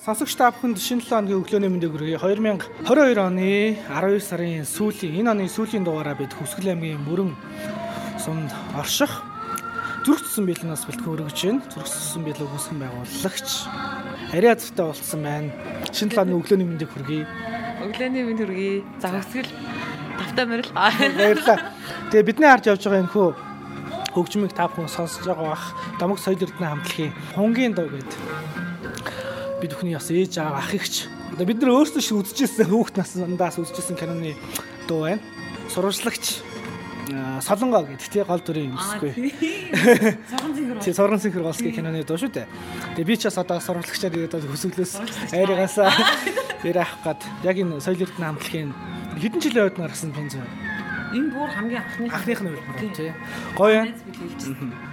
Сонсогч та бүхэнд шинэ 7 өдрийн өглөөний мэндийг хүргэе. 2022 оны 12 сарын сүүлийн энэ оны сүүлийн дугаараа бид Хүсгэл аймгийн мөрөн сумд орших зүрх цэсэн биелнээс бэлтгэн өргөж байна. Зүрх цэсэн биелэг үүсгэн байгуулагч Ариа зөвтэй болцсон байна. Шинэ 7 өглөөний мэндийг хүргэе. Өглөөний мэнд хүргэе. За Хүсгэл тавтай мөрөл. Баярлалаа. Тэгээ бидний харж явж байгаа энэ хөө хөгжмийг та бүхэн сонсож байгаа бах. Дамаг соёл эрдэнэ хамтлагийн хонгийн дуу гэдэг бид бүхний бас ээж аав ах ихч одоо бид нар өөрсдөө шиг үзчихсэн хүүхд наснаас үзчихсэн киноны дуу байна. Сурвалжлагч Солонгоо гэдэг тий гол дүрийн юмсгүй. Соргон цэнхэр. Тий Соргон цэнхэр голсгийн киноны дуу шүү дээ. Тэгээ би ч бас одоо сурвалжлагчаар ирээд хөсөглөөс айргаасаа ярих гад яг энэ соёл эрдэнэ хамтлагийн хэдэн жилийн ойд гарсан пенз байна Энэ бүр хамгийн анхны анхных нь үлбэр тий. Гоё юм.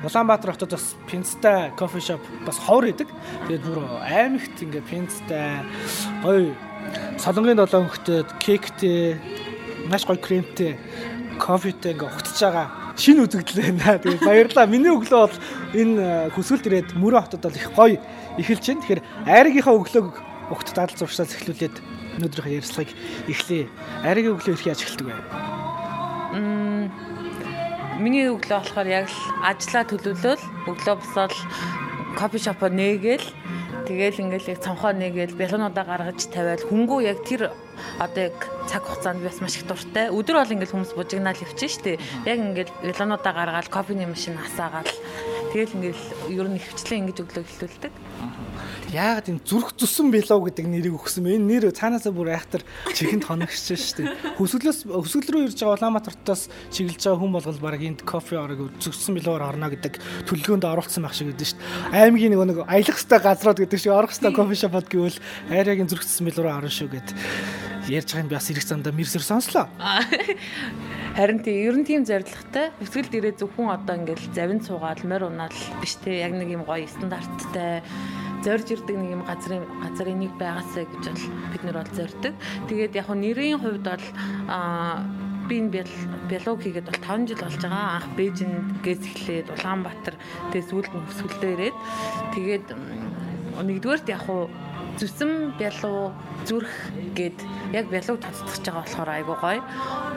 Улаанбаатар хотод бас пинцтай кофе шоп бас ховор идэг. Тэгээд бүр аймагт ингээ пинцтай гоё солонгийн долоон хөхтөд кектэй маш гоё кремтэй кофетэй ингээ ухтж байгаа шинэ үзэгдэл байна. Тэгээд баярлалаа. Миний өглөө бол энэ хөсгөлд ирээд мөрөө хотод бол их гоё эхэлж байна. Тэгэхээр айргийнхаа өглөөг ухт дадал зуршаас эхлүүлээд өнөөдрийнхөө ярилцлагыг эхлэе. Айргийн өглөө ирэх яаж эхэлдэг вэ? Миний өглөө болохоор яг л ажлаа төлөвлөл өглөө босоод кофе шопоо нээгээл Тэгэл ингээл яг цонхоо нэгээл бялуунуудаа гаргаж тавиал хөнгөө яг тэр одоо яг цаг хугацаанд бас маш их дуртай. Өдөр бол ингээл хүмүүс бужигнаал өвчин штэ. Яг ингээл бялуунуудаа гаргаад кофений машин асаагаал тэгэл ингээл ер нь хөвчлэн ингэж өглөө эхлүүлдэг яагаад энэ зүрх зүсэн билоо гэдэг нэрийг өгсөн бэ? Энэ нэр цаанаасаа бүр айхтар чихэнд хоногч шүү дээ. Хөсгөлөөс хөсгөл рүү ирж байгаа Улаанбаатартаас чиглэж байгаа хүн болгол баг энд кофе орог зүгсэн билуугаар орно гэдэг төлөвлөгөөнд оруулсан байх шиг гэдэг шүү дээ. Аймгийн нэг нэг аялах хэвээр газрууд гэдэг шиг орох хэвээр кофе шопод гэвэл айрагийн зүрх зүсэн билуу орно шүү гэд ярьж байгаа юм бас ирэх замдаа мэрсэр сонслоо. Харин тийм ер нь тийм зоригтой. Өсгөлд ирээ зөвхөн одоо ингээл завин цуугаал морь унаал биш те яг нэг юм гоё стандарттай зорж ирдэг нэг юм газрын газрын нэг байгаасаа гэж бол бид нар бол зорддог. Тэгээд яг нэрийн хувьд бол аа би энэ биолог хийгээд бол 5 жил болж байгаа. Анх Бээжингээс эхлээд Улаанбаатар тэгээд сүүлд нь өсвөлдөө ирээд тэгээд нэгдүгээрт яг хуу зүсэм бялуу зүрх гэд яг бялууг тоцтогч байгаа болохоор айгуу гоё.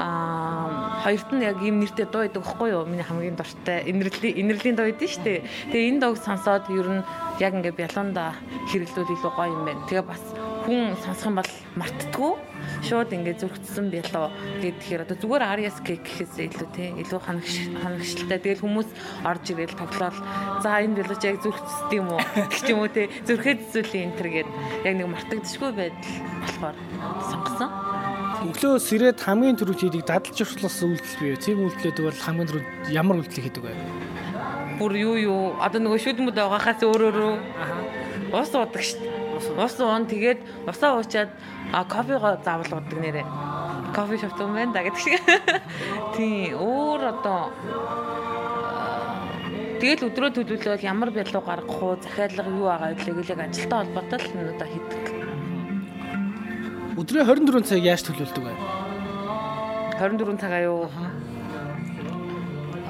Аа хоёрт нь яг ийм нэртэй дуу идэг байхгүй юу? Миний хамгийн дуртай инэрлийн инэрлийн дуу идэв шүү дээ. Тэгээ энэ дууг сонсоод ер нь яг ингээ бялуунда хэрэглүүл илүү гоё юм байна. Тэгээ бас хүн сонсох юм бол мартдаггүй шууд ингээд зүрхтсэн бялуу гэхээр одоо зүгээр cake гэхээс илүү тий илүү ханагш ханагшлтай тэгэл хүмүүс орж ирэл тоглоол за энэ бялууч яг зүрхтсд юм уу? Гэх юм уу тий зүрхээ зүсүүлийн энэ төр гээд яг нэг мартагдчихгүй байдал болохоор сонгосон. Өглөө сэрээд хамгийн түрүү хийдэг дадал журчлаас үйлдэл бие. Тийм үйлдэлүүд бол хамгийн түрүү ямар үйлдэл хийдэг вэ? Бүр юу юу? Одоо нөгөө шүлмөд байгаахаас өөрөөрөө ус уудаг шүү дээ Ус уун тэгээд усаа уучаад кофего заавал уудаг нэрээ. Кофе шоп юм байна да гэдэг шиг. Тийм өөр одоо Тэгэл өдрөө төлөвлөлөөл ямар бялуу гаргах уу, захиалга юу байгаа вэ гэхэл яг ажилтай холбоотой л энэ удаа хийдэг. Өдрийн 24 цаг яаж төлөвлөдөг вэ? 24 цагаа юу?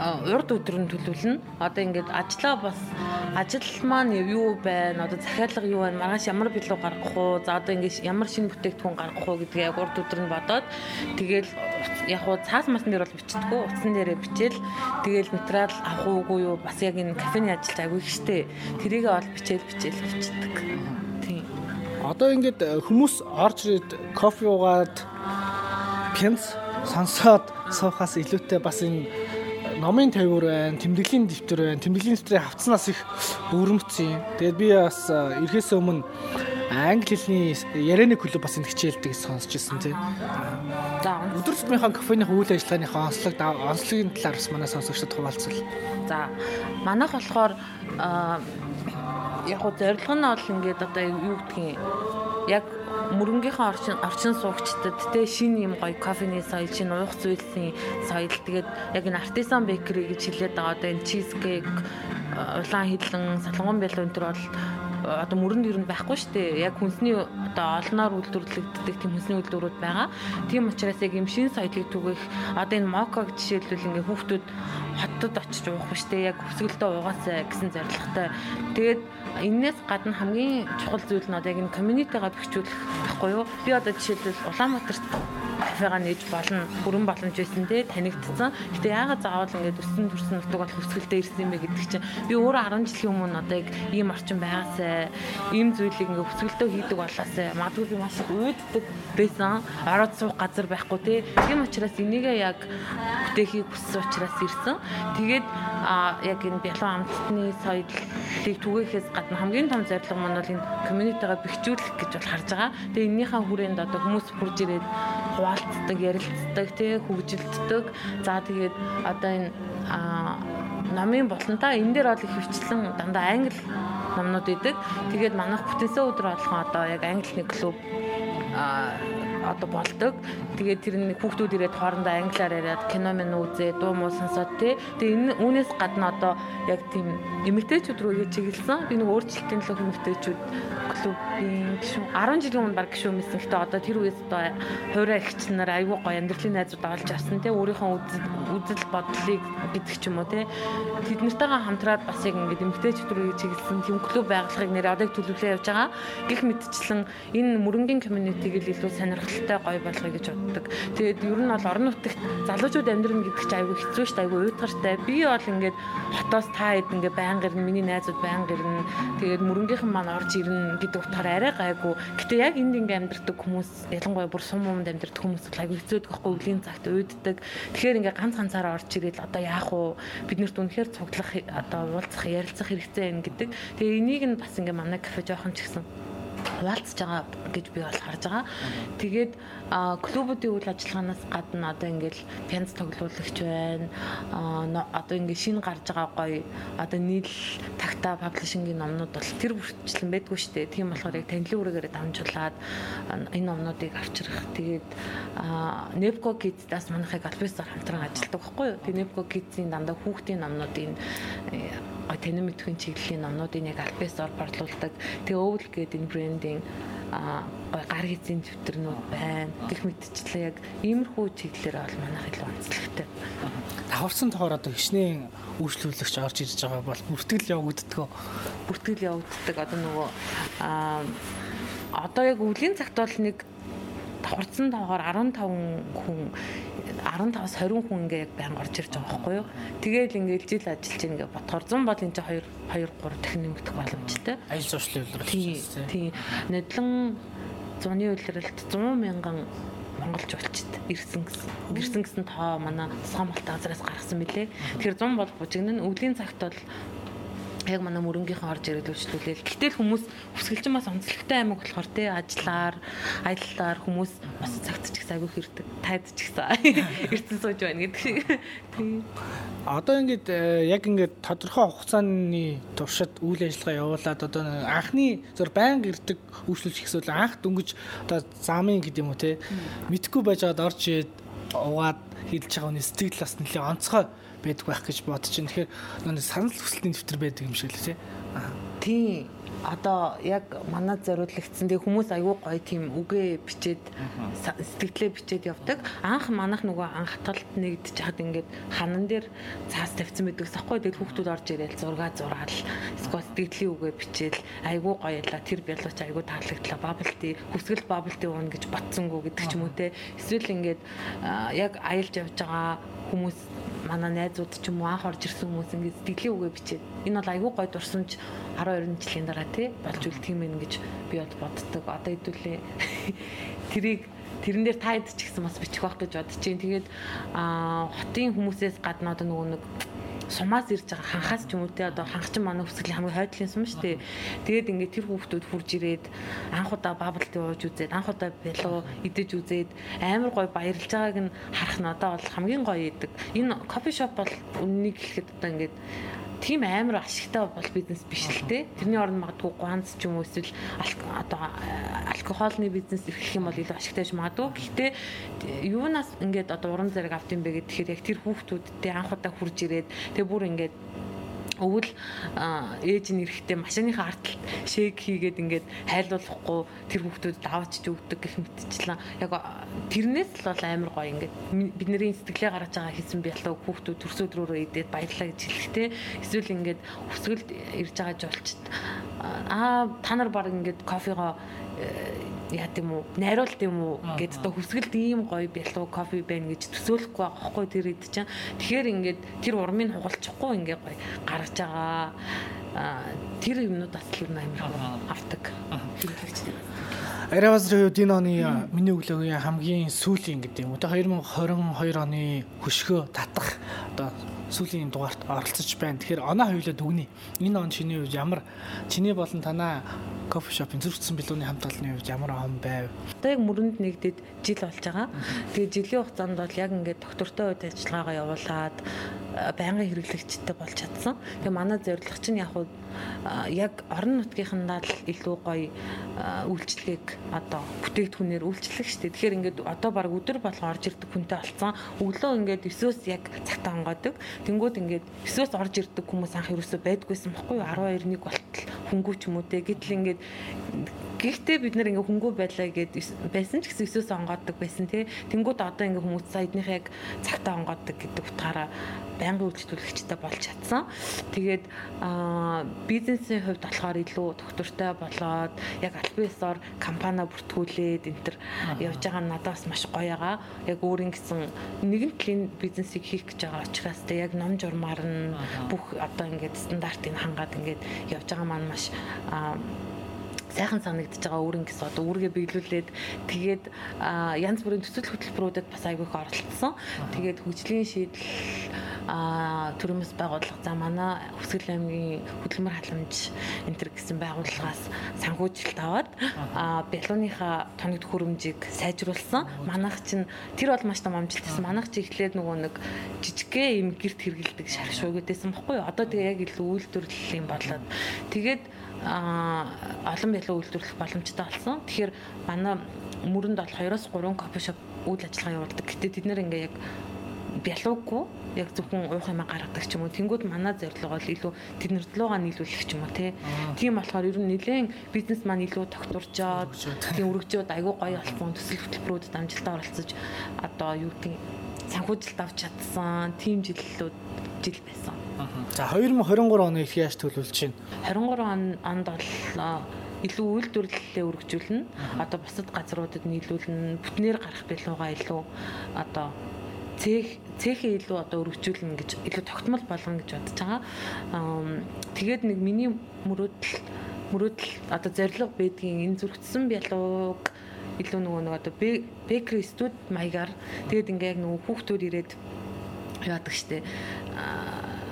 Урд өдөр нь төлөвлөнө. Одоо ингээд ажлаа бас ажил маань юу байна? Одоо захиалга юу байна? Маргааш ямар билүү гаргах уу? За одоо ингээд ямар шинэ бүтээгдэхүүн гаргах уу гэдгийг яг урд өдөр нь бодоод тэгэл яг уу цаас масан дээр бол бичдэггүй. Утсан дээрээ бичээл тэгэл материал авах уугүй юу? Бас яг энэ кафений ажилд агүй ихтэй. Тэрийгээ бол бичээл бичээл авчдаг. Тийм. Одоо ингээд э, хүмүүс орж ирээд кофе уугаад пенс сонсоод суухаас илүүтэй бас энэ номын тавиур байна, тэмдэглэлийн дэвтэр байна. Тэмдэглэлийн дэвтрийг авцснаас их өвөрмцсөн. Тэгээд би бас эрхээс өмнө англи хэлний ярианы клуб бас энэ хичээлдэг сонсч ирсэн тий. За өдөр тутмынхаа кофений үйл ажиллагааныхаа онцлог онцлогийн талаар бас манай сонсогчдод хуваалцвал. За манайх болохоор яг гоо зорилго нь бол ингээд одоо юу гэдгийг яг мөрөнгийнхөө орчин орчин суугчдад те шин юм гоё кофений соёл чинь уух зүйлсийн соёл тэгээд яг энэ артизан бекери гэж хэлээд байгаа одоо энэ чиз кейк улаан хилэн солонгон бялуу энэ төр бол одоо мөрөнд ер нь байхгүй шүү дээ. Яг хүнсний одоо олноор үйлдвэрлэгддэг тийм хүнсний үйлдвэрүүд байгаа. Тийм учраас яг юм шин соёлыг түгэх одоо энэ моког жишээлбэл ингээ хүүхдүүд хоттод очиж уух ба штэ яг өсгөлдөө угаасаа гэсэн зорилготой. Тэгээд энээс гадна хамгийн чухал зүйл нь одоо яг энэ community-га бэхжүүлэх байхгүй юу? Би одоо жишээлбэл Улаанбаатарт кафега нээж болно бүрэн боломж байсан те танигдсан. Гэтэ яагаад заавал ингээд өссөн төрсөн нутаг бол хөсгөлтэй ирсэн юм бэ гэдэг чинь би өөрөө 10 жилийн өмнө одоо яг ийм орчин байгаасай ийм зүйлийг ингээд хөсгөлтөө хийдэг болоосай магадгүй би маш их үүддэг байсан. Ороод суух газар байхгүй те. Тийм учраас энийгээ яг бүтээхийг хүссэн учраас ирсэн. Тэгээд яг энэ бялуун амттны соёлыг түгээхээс гадна хамгийн том зорилго маань бол энэ community-га бэхжүүлэх гэж бол харж байгаа. Тэгээ эннийхээ хүрээнд одоо хүмүүс хурж ирээд хуваалцдаг, ярилцдаг, тий хөгжилддөг. За тэгээд одоо энэ номын болонтой энэ дээр бол их хвчлэн дандаа англи номнууд идэг. Тэгээд манайх бүтэнсэн өдөр болгон одоо яг англи клуб одоо болдог. Тэгээд тэр нэг хүүхдүүд ирээд хоорондоо англиар яриад кино мэн үзээ, дуу муу сонсоод тий. Тэгээд энэ үүнээс гадна одоо яг тийм эмэгтэйчүүд рүү чиглэсэн. Би нэг өөрчлөлтийн төлөө эмэгтэйчүүд клубын гişүн 10 жилийн өмнө баг гişүн мэсэн. Гэтэ одоо тэр үеэс одоо хуурай ихч нар айгүй гоё амьдралын найзууд олж авсан тий. Өөрийнхөө үзэл бодлыг гэдэг ч юм уу тий. Тэд нартайгаа хамтраад бас яг ингээд эмэгтэйчүүд рүү чиглэсэн тийм клуб байгуулахыг нэр одоо төлөвлөө явж байгаа. Гэх мэтчлэн энэ мөрөнгийн community-г илүү сонирхолтой гоё болгоё гэж боддог. Тэгээд ер нь бол орон нутагт залуучууд амьдрна гэдэг чинь айгүй хэцүү шүү дээ. Айгүй уйтгартай. Би бол ингээд хотоос та хэд ингээд байнга ирнэ. Миний найзууд байнга ирнэ. Тэгээд мөрөнгийнхэн маань орж ирнэ гэдэг утгаар арай гайгүй. Гэтэ яг энд ингээд амьдрдаг хүмүүс ялангуяа бүр сум юмд амьдрдаг хүмүүс бол айгүй хэцүүдэг байхгүй өвлийн цагт уйддаг. Тэгэхээр ингээд ганц ганцаараа орж ирээд одоо яах вэ? Биднэрт үнэхээр цуглах одоо уулзах ярилцах хэрэгтэй юм гэдэг. Тэгээ энийг нь бас ингээд манай кафе жоохон ч гэсэн хуваалцж байгаа гэж би бол харж байгаа. Тэгээд клубүүдийн үйл ажиллагаанаас гадна одоо ингээл пянц тоглуулагч байна. Одоо ингээд шинэ гарч байгаа гоё одоо нийл тагта паблишингийн номнууд бол тэр бүрчлэн байдгүй шүү дээ. Тийм болохоор яг танилын үрээгээр дамжуулаад энэ номнуудыг авчрах. Тэгээд Nepco Kids-аас манайхыг альбисаар хамтран ажилладаг байхгүй юу? Тэгээд Nepco Kids-ийн дандаа хүүхдийн номнуудын танин мэдхийн чиглэлийн номнуудыг яг альбисаар борлуулдаг. Тэгээ өвл гэдэг энэ брендинг а гар хизийн төвтөрнүүд байна. Гэх мэтчлээ яг иймэрхүү чиглэлээр бол манайх илүү онцлогтой. Даварсан тохоор одоо хичнээн үйлчлүүлэгч орж ирж байгаа бол бүртгэл явагддаг. Бүртгэл явагддаг. Одоо нөгөө а одоо яг өвлийн цагт бол нэг давхарцсан тоогоор 15 хүн 15-аас 20 хүн ингээ яг байн орж ирж байгаа байхгүй юу. Тэгээл ингээл жил ажиллаж ингээ ботхоор 100 бол энэ чинь 2 2 3 дахин нэмэгдэх боломжтой. Ажил зуршлын үйлрэл. Тийм. Нодлон зуны үйлрэлт 100 мянган монголч болчихэд ирсэн гэсэн. Ирсэн гэсэн тоо манай Сомголт газраас гаргасан мөлий. Тэгэхээр 100 бол бужигнэн өвлийн цагт бол яг манай мөрөнгөхийн орж ирээд үйлчлүүлээл. Гэтэл хүмүүс хүсгэлчин бас онцлогтой аймаг болохоор те ажиллаар, аяллаар хүмүүс бас цагт ч их айгүй хэрдэг. Тайд ч ихсэн эрдэн сууж байна гэдэг шиг. Тийм. Одоо ингээд э, яг ингээд тодорхой хугацааны туршид үйл ажиллагаа явуулаад одоо анхны зөв байнга ирдэг үйлчлүүлж ихсвэл анх дөнгөж одоо замын гэдэг юм уу те мэдхгүй байж орж ирээд угаад хилж байгаа хүний сэтгэл бас нэлээ онцгой байдаг байх гэж бодож байна. Тэгэхээр нэг санал хүсэлтийн дэвтэр байдаг юм шиг л тий. Тийм одоо яг манад зориулагдсан тэгээ хүмүүс аягүй гоё тийм үгээ бичээд сэтгэлээ бичээд явдаг. Анх манах нөгөө анх талд нэгдэж хад ингээд ханан дээр цаас тавьсан байдаг. Сахгүй тэгэл хүүхдүүд орж ирээл зураг зураал эсвэл сэтгэлийн үгээ бичээл. Аягүй гоёла тэр бялууч аягүй таалагдлаа. Бабл тий хүсгэл бабл тий уун гэж ботсонгүй гэдэг ч юм уу те эсвэл ингээд яг аялж явж байгаа хүмүүс манай найзууд ч юм уу анх орж ирсэн хүмүүс ингээд сэтгэлийн үгээ бичээд энэ бол аягүй гоё дурсамж 12 жилийн дараа тий болж үлдэх юм байна гэж би бод боддог. Одоо хэдүүлээ тэрийг тэрэн дээр та ч гэсэн бас бичих байх гэж бодож чинь. Тэгээд а хотын хүмүүсээс гадна одоо нөгөө нэг сумаас ирж байгаа ханхаас ч юм уу те одоо ханхчин манай хүсгэлийн хамгийн хойдлын сум шүү дээ. Тэгээд ингээд тэр хүүхдүүд хурж ирээд анх удаа бабалт ууж үзээд анх удаа бэлуу идэж үзээд амар гой баярлж байгааг нь харах нь одоо бол хамгийн гоё идэг. Энэ кофе шоп бол үннийг хэлэхэд одоо ингээд тийм амар ашигтай бол бизнес биш л те. Тэрний оронд магадгүй ганц ч юм уу эсвэл одоо алкогольны бизнес эрхлэх юм бол илүү ашигтай ч магадгүй. Гэхдээ юунаас ингээд одоо уран зэрэг авт юм бэ гэхээр яг тэр хүүхдүүдтэй анх удаа хурж ирээд тэгээ бүр ингээд өвөл ээж нь эрэхтэй машиныхаа арталт шейк хийгээд ингээд хайлуулахгүй тэр хүүхдүүдэд аваачж өгдөг гэх мэтчлэн. Яг тэрнээс л бол амар гоё ингээд бидний сэтгэлээ гаргаж байгаа хэсэн бялуу хүүхдүүд төрсөд рүү идээд баярлаа гэж хэлэхтэй эсвэл ингээд өсгөлд ирж байгаа жуулчд аа та нар баг ингээд кофего яа гэм үү найруулт юм уу гэд одоо хүсгэлд ийм гоё бялуу кофе байна гэж төсөөлөхгүй байгаа хгүй тэр ид чинь. Тэгэхээр ингээд тэр урмыг хугалчихгүй ингээд гоё гаргаж байгаа тэр юмнууд бас л амар авдаг Аравазрын үед энэ оны миний өглөөгийн хамгийн сүүлийн гэдэг юм. Одоо 2022 оны хөшгөө татах одоо сүүлийн дугаарт оролцож байна. Тэгэхээр оноо хоёулаа дүгнэе. Энэ он чиний үед ямар чиний болон танаа кофе шопын зүрхсэн билүүний хамт олонны үед ямар он байв? Одоо яг мөрөнд нэгдээд жил болж байгаа. Тэгээ жилийн хугацаанд бол яг ингээд доктортой үед ажиллагаагаа явуулаад байнгын хэрэглэгчтэй болж чадсан. Тэгээ манай зорилго чинь яг яг орон нутгийнхандаа л илүү гоё үйлчлэгийг одоо бүтээгдэхүүнээр үйлчлэх шүү дээ. Тэгэхээр ингээд одоо баг өдөр болго орж ирдэг хүнтэй болсон. Өглөө ингээд 9-өөс яг цагтаа онгоодог. Тэнгүүд ингээд 9-өөс орж ирдэг хүмүүс анх ерөөсөө байдгүйсэн баггүй юу? 12-1 болтол хөнгүү ч юм уу те. Гэтэл ингээд Гэхдээ бид нэр ингээ хөнгөө байлаа гэд байсан ч гэсэн өсөөс онгоодог байсан тий. Тэнгүүд одоо ингээ хүмүүс саядных яг цагтаа онгоодог гэдэг утгаараа байнгын үйлчлүүлэгчтэй болж чадсан. Тэгээд бизнесийн хувьд болохоор илүү доктортой болоод яг альбисоор компани бүртгүүлээд энэ төр явж байгаа надаас маш гоё байгаа. Яг өөрийн гэсэн нэгэн талын бизнесийг хийх гэж байгаа учраас тэ яг ном журмаар нь бүх одоо ингээд стандартыг хангаад ингээд явж байгаа маань маш сайхан санагдаж байгаа өөрөнгөс одоо үүргээ биелүүлээд тэгээд янз бүрийн төсөл хөтөлбөрүүдэд бас айгүйх оролцсон. Тэгээд хөгжлийн шийдэл төрөмс байгууллага за манай Хүсгэл аймгийн хөдөлмөр халамж энэ төр гэсэн байгууллагаас санхүүжилт аваад бялууныхаа тоног хөрөмжийг сайжруулсан. Манайх чинь тэр бол маш том амжилт байсан. Манайх чи эхлээд нөгөө нэг жижигхэн юм гэрт хэргэлдэг шарх шуугдээсэн баггүй? Одоо тэгээ яг илүү үйлдвэрлэл юм болоод тэгээд олон бялуу үйлдвэрлэх боломжтой болсон. Тэгэхээр манай мөрөнд бол 2-3 кофе шоп үйл ажиллагаа явуулдаг. Гэтэ тэд нэр ингээ яг бялуугүй яг зөвхөн уух юм гаргадаг ч юм уу. Тэнгүүд манай зорилго бол илүү тэднэрд луугаа нийлүүлэх ч юм уу тий. Тийм болохоор ер нь нэлээд бизнес маань илүү тогтворжоод тийм өргөжөөд айгүй гоё болсон төсөл хөтөлбөрүүдэд амжилтаа оролцож одоо юу гэдэг санхүүжилт авч чадсан тийм жилүүд жил байсан. За 2023 оны их яаж төлөвлөж байна? 23 онд бол илүү үйлдвэрлэлээ өргөжүүлнэ. Одоо бусад газруудад нийлүүлнэ. Бүтнээр гарах билуугаа илүү одоо цех цехээ илүү одоо өргөжүүлнэ гэж илүү тогтмол болгоно гэж бодож байгаа. Тэгээд нэг миний мөрөөдөл мөрөөдөл одоо зорилго байдгийн энэ зүрхтсэн бялууг илүү нөгөө нэг одоо бекри студ маягаар тэгээд ингээ яг нөгөө хүүхдүүд ирээд яадаг штэ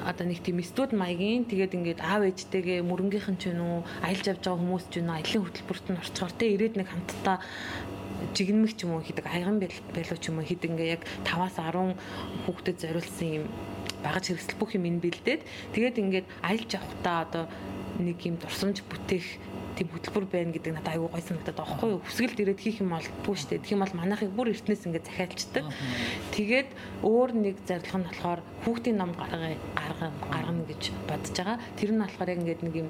одоо нэг тийм студ маягийн. Тэгээд ингээд аав ээжтэйгээ мөрөнгийнхэн ч юм уу аялж явж байгаа хүмүүс ч юм уу аялын хөтөлбөрт нь орцгоор те ирээд нэг хамтдаа жигнэмэг ч юм уу хийдэг аяган байлуу ч юм уу хийдэг. Ингээ яг 5-аас 10 хүүхдэд зориулсан юм багаж хэрэгсэл бүх юм энэ бэлдээд. Тэгээд ингээд аялж явахдаа одоо нэг юм дурсамж бүтээх тийм хөтөлбөр байна гэдэг надад аюу гой санагдаад байгаа байхгүй юу. Хүсгэлд ирээд хийх юм болдгоо шүү дээ. Тэгэх юм бол манайхыг бүр эртнээс ингээд захиалцдаг. Тэгээд өөр нэг зорилго нь болохоор хүүхдийн ном гаргая гаргана гэж бодож байгаа. Тэр нь болохоор яг ингээд нэг юм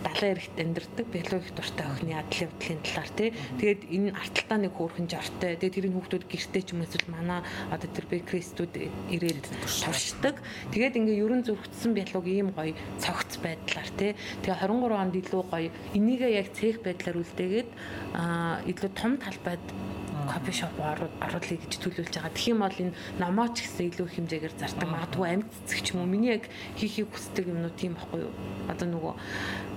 далайн эрэгт амьдардаг биологи дуртай охины адал явдлын талаар тий. Тэгээд энэ арталтаа нэг хөөрхөн жортой. Тэгээд тэрийн хүүхдүүд гэртээ ч юм эсвэл манай одоо тэр бекрестүүд ирээд туршдаг. Тэгээд ингээд ерөн зүрхтсэн биолог ийм гоё цогц байдлаар тий. Тэгээ 23 онд илүү гоё энийг яг цех байдлаар үлдээгээд илүү том талбайд кофе шоп оруулъя гэж төлөвлөж байгаа. Тэгэх юм бол энэ номоо ч гэсэн илүү хэмжээгээр зардаг. Магадгүй амьд цэцэг ч юм уу. Миний яг хийхийг хүсдэг юмнууд тийм байхгүй юу? Одоо нөгөө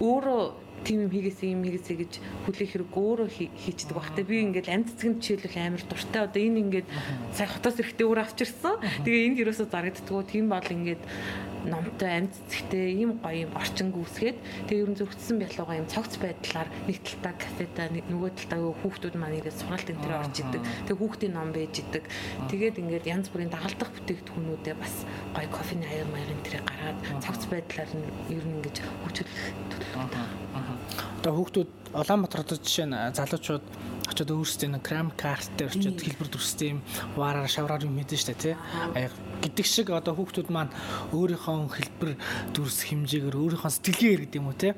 өөрөө тийм юм хийгээсэй юм хийгээсэй гэж хүлээх хэрэг өөрөө хийчдэг багтаа би ингээд амьд цэцгэнд жишээлбэл амар дуртай. Одоо энэ ингээд сая хотоос эрэхтэй өөр авчирсан тэгээ энд юусоо зарагддггүй. Тийм бол ингээд номтой амьд цэцэгтэй ийм гоё юм орчин гүйсгээд тэгээ ерөн зөрчсөн бялууга юм цогц байдлаар нэг талтаа кафеда нөгөө талтаа хүүхдүүд маань ирээд сургалт энэ төр орж идэг. Тэгээ хүүхдийн ном байж идэг. Тэгээд ингээд янз бүрийн дагалдах бүтээгдэхүүнүүдээ бас гоё кофений аяр маягийн тэрийг гаргаад цогц байдлаар нь ер нь ингэж хөгжүүлэх төлөвлөлттэй Одоо хүүхдүүд Улаанбаатар хотод жишээ нь залуучууд очиод өөрсдөө нэг крем карт дээр очиод хэлбэр төрстэй юм ваараар шавраар юм мэдэн штэ тий. Гэдэг шиг одоо хүүхдүүд маань өөрийнхөө хэлбэр дүрс хэмжээгээр өөрийнхөө сэтгэлгээр гэдэг юм уу те?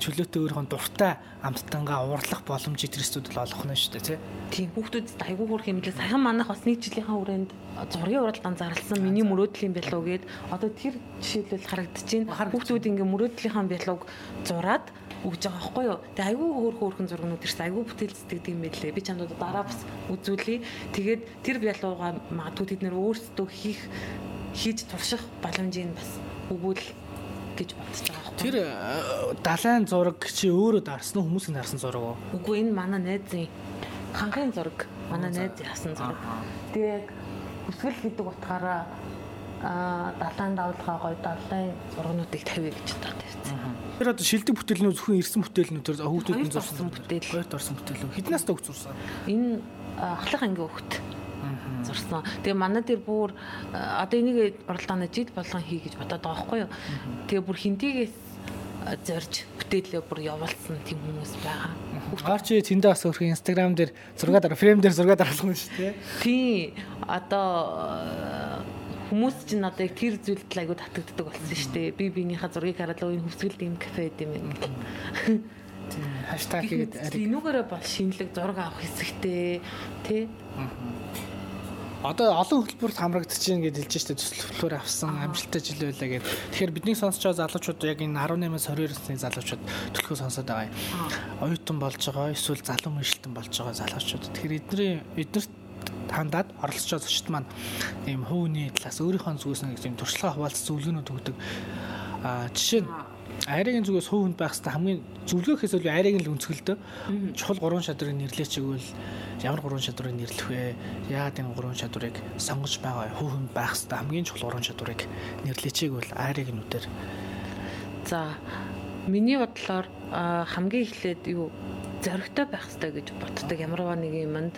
Чөлөөтэй өөрийнхөө дуртай амттангаа уурлах боломжийг тэрстүүд л олох нь шүү дээ те? Тийм хүүхдүүд айгүй хурх хэмлээ саяхан манайх бас нэг жилийнхаа хүрээнд зургийн уралдаан зарласан миний мөрөөдлийн бялуу гээд одоо тэр жишээлбэл харагдчихээн хүүхдүүд ингээ мөрөөдлийнхаа бялууг зураад өгж байгаа байхгүй юу. Тэгээ айгүй хөөх хөөхөн зургнууд ирсэн. Айгүй бүтээл зэтгэдэг юм байлээ. Би чамд дараа бас үзүүлье. Тэгээд тэр бялууга магадгүй тэд нэр өөрсдөө хийх хийж турших боломжийг бас өгвөл гэж бодож байгаа байхгүй. Тэр далайн зураг чи өөрөө дарсан уу хүмүүсийн дарсан зураг уу? Үгүй энэ манай найзын ханхын зураг. Манай найз яасан зураг. Тэгээ яг өсгөл гэдэг утгаараа а далайн давлгаа гоё далайн зургнуудыг тавья гэж бодоод байсан. Тэр одоо шилдэг бүтээлнүү зөвхөн ирсэн бүтээлнүү тэр хүүхдүүд нь зурсан бүтээл. Хоёрт орсон бүтээл. Хэднээс төгс зурсан? Энэ ахлах ангийн хүүхд зурсан. Тэгээ манай дээр бүр одоо энийг уралдааны жил болгон хий гэж бодоод байгаа байхгүй юу. Тэгээ бүр хинтигээс зорж бүтээлээ бүр явуулсан тийм хүмүүс байгаа. Арчи тэндээ бас өөрхөн инстаграм дээр зураг дараа фрейм дээр зураг дараалсан шүү дээ. Тий. Одоо хүмүүс чинь одоо яг тэр зүйлд л айгуу татагддаг болсон шүү дээ. Би биенийхээ зургийг хараад энэ хөвсгөл дэм кафе гэдэм юм. Хаштаг хийгээд ариг. Энүүгээрээ бол шинэлэг зураг авах хэсэгтэй тий. Одоо олон хөтөлбөрт хамрагдчихээн гэж хэлж штэ төсөл хөтөлбөр авсан амжилттай жил байлаа гэд. Тэгэхээр бидний байгаа залуучууд яг энэ 18-аас 22 насны залуучууд төлхөө сонсоод байгаа юм. Оюутан болж байгаа, эсвэл залуу мэрэгчлэн болж байгаа залуучууд. Тэгэхээр эдний эднэрт хандаад оролцож байгаа зочд маань ийм хөвний талаас өөрийнхөө зүгээс нэг тийм туршлага хуваалцсан зөвлөгөөнүүд өгдөг. Аа жишээ нь айрын зүгээс хувь хүнд байх хэвээр хамгийн зөвлөгөөхөөс илүү айрыг л өнцгөлдөө чухал гурван шадрыг нэрлэеч гэвэл ямар гурван шадрыг нэрлэх вэ? Яагаад энэ гурван шадрыг сонгож байгаа хувь хүнд байх хэвээр хамгийн чухал гурван шадрыг нэрлэеч гэвэл айрыг нүдээр За миний бодлоор хамгийн эхлээд юу зоригтой байх хэрэгтэй гэж боддог. Ямарваа нэг юмд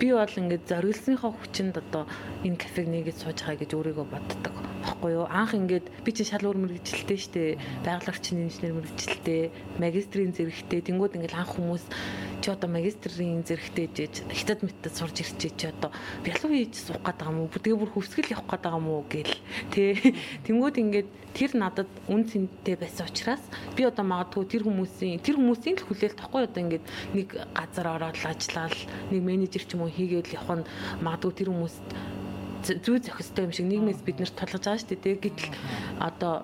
би бол ингээд зориулсныхоо хүчинд одоо энэ кафег нэгэд сууж байгаа гэж өөрийгөө боддог баггүй юу? Анх ингээд би чи шал өөр мэрэгчлээ штэ байгалийн инженер мэрэгчлээ магистрийн зэрэгтэй тэнгууд ингээд анх хүмүүс чи одоо магистрийн зэрэгтэй жиж хятад мэттэд сурж ирчээ чи одоо. Бялуу хийж суух гээд байгаа мó тэгээ бүр хөвсгөл явах гээд байгаа мó гэл. Тэ тэнгууд ингээд тэр надад үн цэнтэй байсан учраас би одоо магадгүй тэр хүмүүсийн тэр хүмүүсийн л хүлээлт тахгүй одоо ингээд нэг газар ороод ажиллаад нэг менежер ч юм уу хийгээд явах нь магадгүй тэр хүмүүст зүй зохистой юм шиг нийгмээс бид нарт тулгаж байгаа шүү дээ гэтэл одоо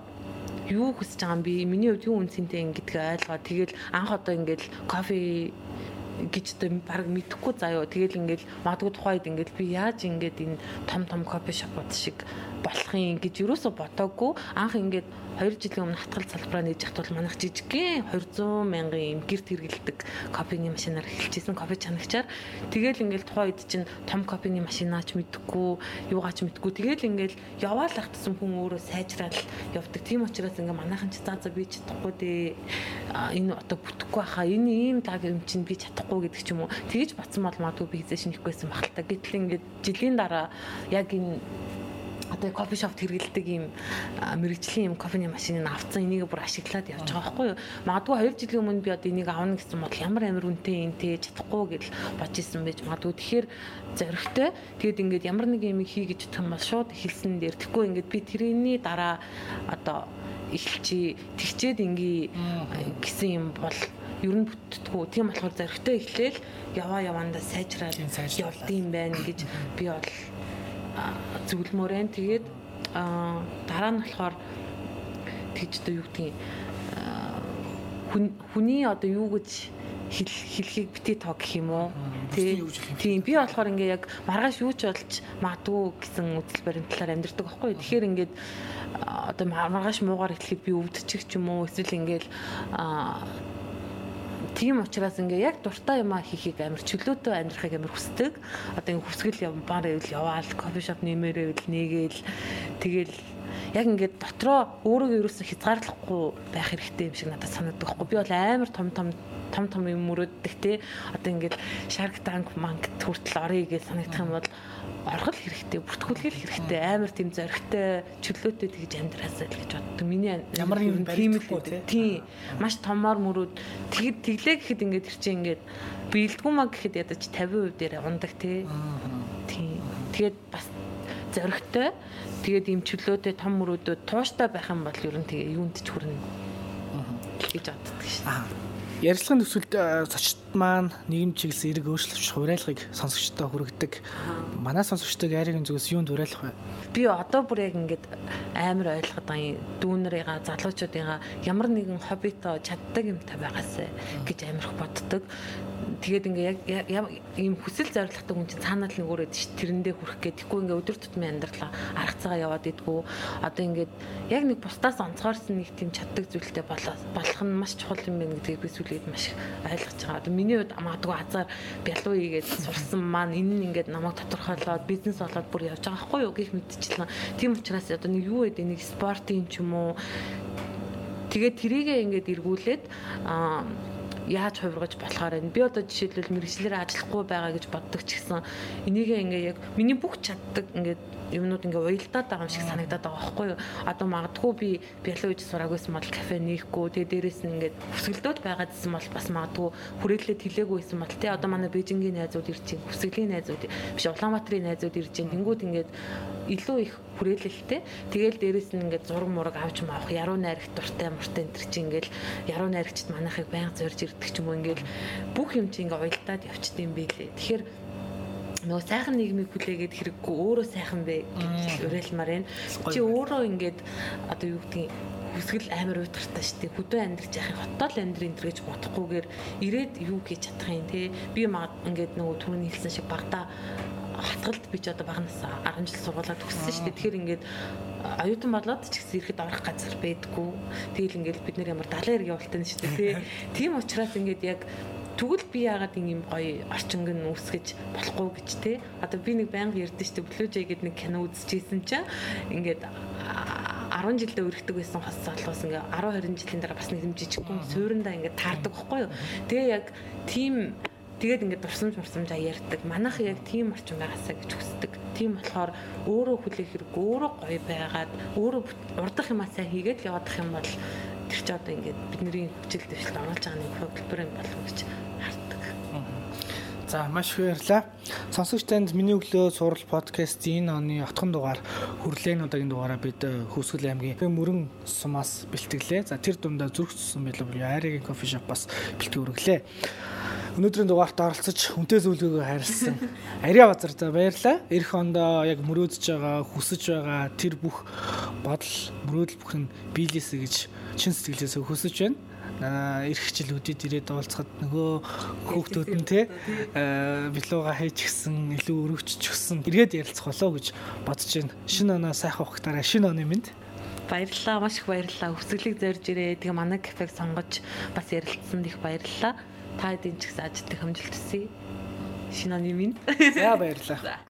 юу хүсэж байгаа юм би миний хувьд юу үнцэнтэй ингэдэг ойлгоо тэгэл анх одоо ингээд кофе гэж тэ баг мэдэхгүй заяо. Тэгэл ингээл магадгүй тухайд ингээл би яаж ингээд энэ том том кофе шопууд шиг болохын гэж юусоо ботоогүй. Анх ингээд 2 жилийн өмнө хатгал салбараа нээж явахт бол манайх жижигхэн 200 мянган юм гэрт хэрэгэлдэг кофений машинаар эхэлчихсэн кофе чанагчаар. Тэгэл ингээл тухайн үед чинь том кофений машинаач мэдхгүй, юугаач мэдхгүй. Тэгэл ингээл яваал ахтсан хүн өөрөө сайжраад явдаг. Тийм учраас ингээ манайхан ч заа заа би чадахгүй дээ. Энэ одоо бүтэхгүй хаа. Энэ ийм таг юм чинь би чадахгүй гэдэг ч юм уу. Тэгэж батсан бол магадгүй би хийсэн шинэхгүйсэн багтал та. Гэтэл ингээд жилийн дараа яг энэ одоо кофе шопт хэрэгэлдэг ийм мэрэгжлийн юм кофений машиныг авцсан энийг бүр ашиглаад явж байгаа байхгүй юу. Магадгүй 2 жилийн өмнө би одоо энийг авна гэсэн бол ямар амар үнэтэй юм те чадахгүй гэж бодож исэн байж магадгүй тэгэхээр зоригтой. Тэгээд ингээд ямар нэг юм хий гэж юм бол шууд эхэлсэн дээр тэгэхгүй ингээд би тэрний дараа одоо эхэлчи тэгчээд ингээ гэсэн юм бол ер нь бүтдэггүй. Тийм болохоор зоригтой эхлээл яваа явандаа сайжраад явдсан юм байна гэж би бол зөвлөмөрэн тэгээд дараа нь болохоор тэгж одоо юу гэдгийг хүний одоо юу гэж хэлхийг бити тоо гэх юм уу? Тийм. Би болохоор ингээ яг маргааш юу ч болж магадгүй гэсэн үзэл баримт талаар амьдэрдэг байхгүй. Тэгэхээр ингээд одоо маргааш муугаар эхлэхэд би өвдчих ч юм уу? Эсвэл ингээл Тийм учраас ингээ яг дуртай юм а хийхийг амар чөлөөтэй амьдрахыг амар хүсдэг. Одоо ингээ хүсгэл явбаар ивэл яваал кофе шоп нэмээрээ ивэл нэгээл тэгэл яг ингээд дотроо өөрийгөө ерөөсө хязгаарлахгүй байх хэрэгтэй юм шиг надад санагддаг байхгүй. Би бол амар том том том том юм мөрөддөг те. Одоо ингээд Shark Tank манг хүртэл орё гэж санагдах юм бол оргол хэрэгтэй, бүртгүүлгэл хэрэгтэй, амар тийм зоригтой, чөлөөтэй тэгж амьдраасаа л гэж боддог. Миний ямар юм баримтгүй тийм маш томоор мөрөөд тэгэд тэглээ гэхэд ингээд тэр чинь ингээд биелдэггүй маа гэхэд ядаж 50% дээр ундаг тий. Тийм. Тэгээд бас зоригтой тэгээд ийм чөлөөтэй том мөрөөдөд тууштай байх юм бол ер нь тэгээ юунд ч хүрнэ гэж боддог шин. Аа. Ярилцлагын төсөлд э, зочд маань нийгэм чиглэсэн эрг өөрчлөлт хураалгыг сонсогчдод хүргэдэг. Манай сонсогчдод айрын зүгээс юунд хураалах вэ? Би одоо бүр яг ингээд амар ойлгоод байгаа. Дүүнэрийнхаа залуучуудынхаа ямар нэгэн хоббитоо чаддаг юмтай байгаасаа гэж амар их боддог тэгээд ингээ яг ийм хүсэл зоригтой хүн чинь цаанаа л өөрөө ш тэрэндээ хүрэх гээд тэггүй ингээ өдөр тутмын амьдралаа арга цагаа яваад идэггүй одоо ингээд яг нэг бусдаас онцгойрсон нэг тийм чаддаг зүйлтэй болох нь маш чухал юм байна гэдгийг би сүлээд маш ойлгож байгаа. Одоо миний хувьд магадгүй азар бялуу ийгээд сурсан маань энэ нь ингээд намайг тодорхойлоод бизнес болоод бүр явж байгаа байхгүй юу гэх мэдчихлээ. Тийм учраас одоо нэг юу гэдэг нэг спортын ч юм уу тэгээд тэрийгээ ингээд эргүүлээд аа яаж хувиргаж болохоор энэ би одоо жишээлбэл мэрэгчлэр ажиллахгүй байгаа гэж боддог ч гэсэн энийгээ ингээ яг миний бүх чаддаг ингээ юмнууд ингээ уялдаад байгаа юм шиг санагдаад байгаа байхгүй юу. Одоо магадгүй би биологи сураагүйсэн бол кафе нээхгүй тэгээ дээрэс нь ингээ хүсгэлдөөд байгаа гэсэн бол бас магадгүй хүрээлэлээ тэлээгүй байсан бол тий одоо манай Бээжингийн найзууд ирж чинь хүсгэлийн найзууд биш Улаанбаатарын найзууд ирж чинь тэнгууд ингээ илүү их хүрээлэлтэй тэгээл дээрэс нь ингээ зураг мураг авч маах яруу найрагт дуртай муртай энэ чинь ингээл яруу найрагчд манайхыг байнга зорж ирдэг ч юм уу ингээл бүх юм чинь ингээ уялдаад явчихдээ юм билээ тэгэхээр нөгөө сайхан нийгмийг хүлээгээд хэрэггүй өөрөө сайхан бэ гэж уриалмаар байна. Чи өөрөө ингээд одоо юу гэдгийг хүсгэл амар уйтгартай шүү дээ. Хөдөө амьдрч яхих хотоо л амьдрын энэ гэж бодохгүйгээр ирээд юу хийж чадах юм те. Би маа ингээд нөгөө түрүүний хэлсэн шиг багада хатгалд би ч одоо багнаас 10 жил сургуулаа төгссөн шүү дээ. Тэгэхээр ингээд оюутан болоод ч гэсэн ирэхэд орох газар байдгүй. Тэгэл ингээд бид нэр ямар далайн хэрэг явуултаа шүү дээ. Тийм учраас ингээд яг Тэгвэл би яагаад ийм гоё орчинг нь үүсгэж болохгүй гэж те. Одоо би нэг байнга ярьдэн штэ Blue-Jay гэдэг нэг кино үзчихсэн чинь ингээд 10 жилдээ өргөдөг байсан хос залуус ингээ 10 20 жилийн дараа бас нэг юм жижигхэн суурандаа ингээ таардаг байхгүй юу. Тэгээ яг тийм тэгээд ингээд дурсамж мурсамжаа ярьдаг. Манайх яг тийм орчин байгаасаа гэж хүсдэг. Тийм болохоор өөрөө хүлээх хэрэг, өөрөө гоё байгаад, өөрөө урдах юмаа сайн хийгээд явах юм бол тэр чи одоо ингээд бидний хүчил дэвшилд оруулж байгаа нэг хөтөлбөр юм болов гэж харддаг. За маш их баярлалаа. Сонсогч танд миний өглөө сурал подкастын энэ оны отхон дугаар хүрлээн удаагийн дугаараа бид э, Хүүсгэл аймгийн мөрөн сумаас бэлтгэлээ. За тэр дундаа зүрх цусан байлаа буюу Айрагийн кофе шопоос бэлтгэл өргөлээ. Өнөөдрийн дугаарт оролцож хүнтэй зөвлөгөөгөө хайрлсан Ариа базартай баярлалаа. Ирэх ондоо яг мөрөөдөж байгаа, хүсэж байгаа тэр бүх бодол, мөрөөдөл бүх нь биелээсэ гэж чин сэтгэлээсээ хүсэж байна эрх хичээлүүдэд ирээд уулзахад нөгөө хүүхдүүд нь те билууга хийж гисэн илүү өргөжч гисэн эргээд ярилцах болоо гэж бодож байна. Шинэ оноо сайхан ухтаараа шинэ оны минь баярлалаа маш их баярлалаа. Хүсгэлийг зорж ирээ. Тэгээ манай кафег сонгож бас ярилцсанд их баярлалаа. Та хэдийн ч гэсэн ажилтны хэмжилт төсөй. Шинэ оны минь. За баярлалаа.